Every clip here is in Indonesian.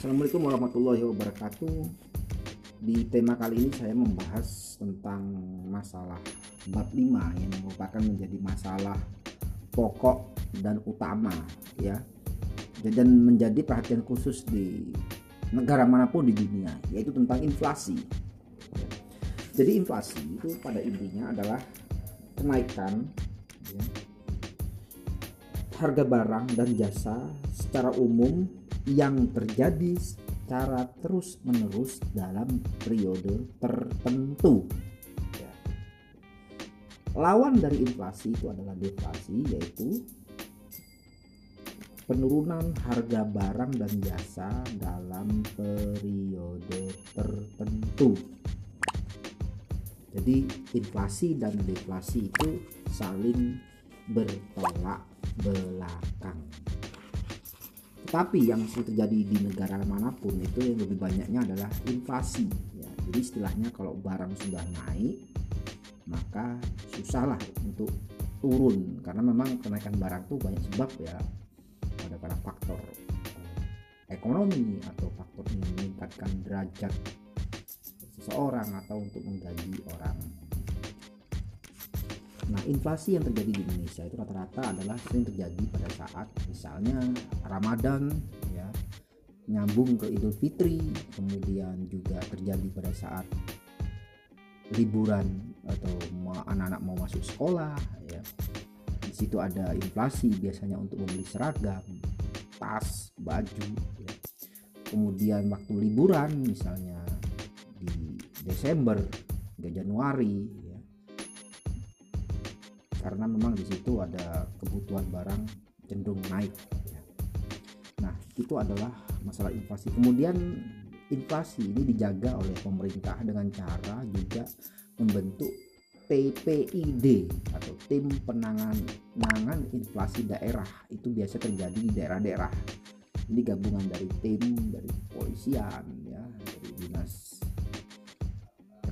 Assalamualaikum warahmatullahi wabarakatuh. Di tema kali ini saya membahas tentang masalah bab 5 yang merupakan menjadi masalah pokok dan utama ya. Dan menjadi perhatian khusus di negara mana pun di dunia yaitu tentang inflasi. Jadi inflasi itu pada intinya adalah kenaikan ya, harga barang dan jasa secara umum yang terjadi secara terus-menerus dalam periode tertentu. Ya. Lawan dari inflasi itu adalah deflasi, yaitu penurunan harga barang dan jasa dalam periode tertentu. Jadi inflasi dan deflasi itu saling bertolak belakang. Tapi yang terjadi di negara mana pun itu yang lebih banyaknya adalah inflasi. Ya, jadi istilahnya kalau barang sudah naik, maka susahlah untuk turun karena memang kenaikan barang itu banyak sebab ya ada pada faktor eh, ekonomi atau faktor meningkatkan derajat seseorang atau untuk menggaji inflasi yang terjadi di Indonesia itu rata-rata adalah sering terjadi pada saat misalnya Ramadan ya, nyambung ke Idul Fitri, kemudian juga terjadi pada saat liburan atau anak-anak mau masuk sekolah ya. Di situ ada inflasi biasanya untuk membeli seragam, tas, baju ya. Kemudian waktu liburan misalnya di Desember hingga Januari karena memang di situ ada kebutuhan barang cenderung naik ya. nah itu adalah masalah inflasi. Kemudian inflasi ini dijaga oleh pemerintah dengan cara juga membentuk TPID atau tim penanganan inflasi daerah. Itu biasa terjadi di daerah-daerah. Ini gabungan dari tim dari kepolisian ya dari dinas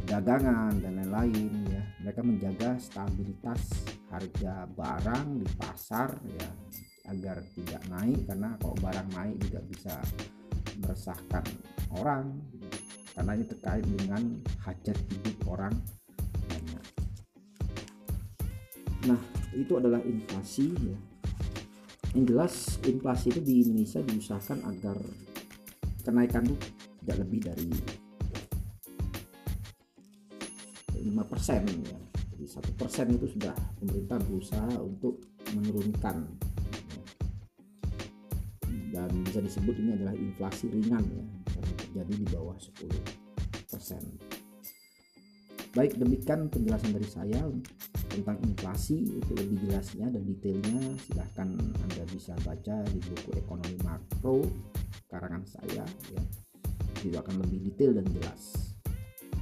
perdagangan dan lain-lain ya mereka menjaga stabilitas harga barang di pasar ya agar tidak naik karena kalau barang naik juga bisa meresahkan orang karena ini terkait dengan hajat hidup orang banyak. Nah itu adalah inflasi ya. Yang jelas inflasi itu di Indonesia diusahakan agar kenaikan itu tidak lebih dari 5% ya. Satu persen itu sudah pemerintah berusaha untuk menurunkan. Dan bisa disebut ini adalah inflasi ringan ya terjadi di bawah 10 persen. Baik demikian penjelasan dari saya tentang inflasi. Itu lebih jelasnya dan detailnya silahkan anda bisa baca di buku ekonomi makro karangan saya ya. Itu akan lebih detail dan jelas.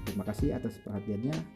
Terima kasih atas perhatiannya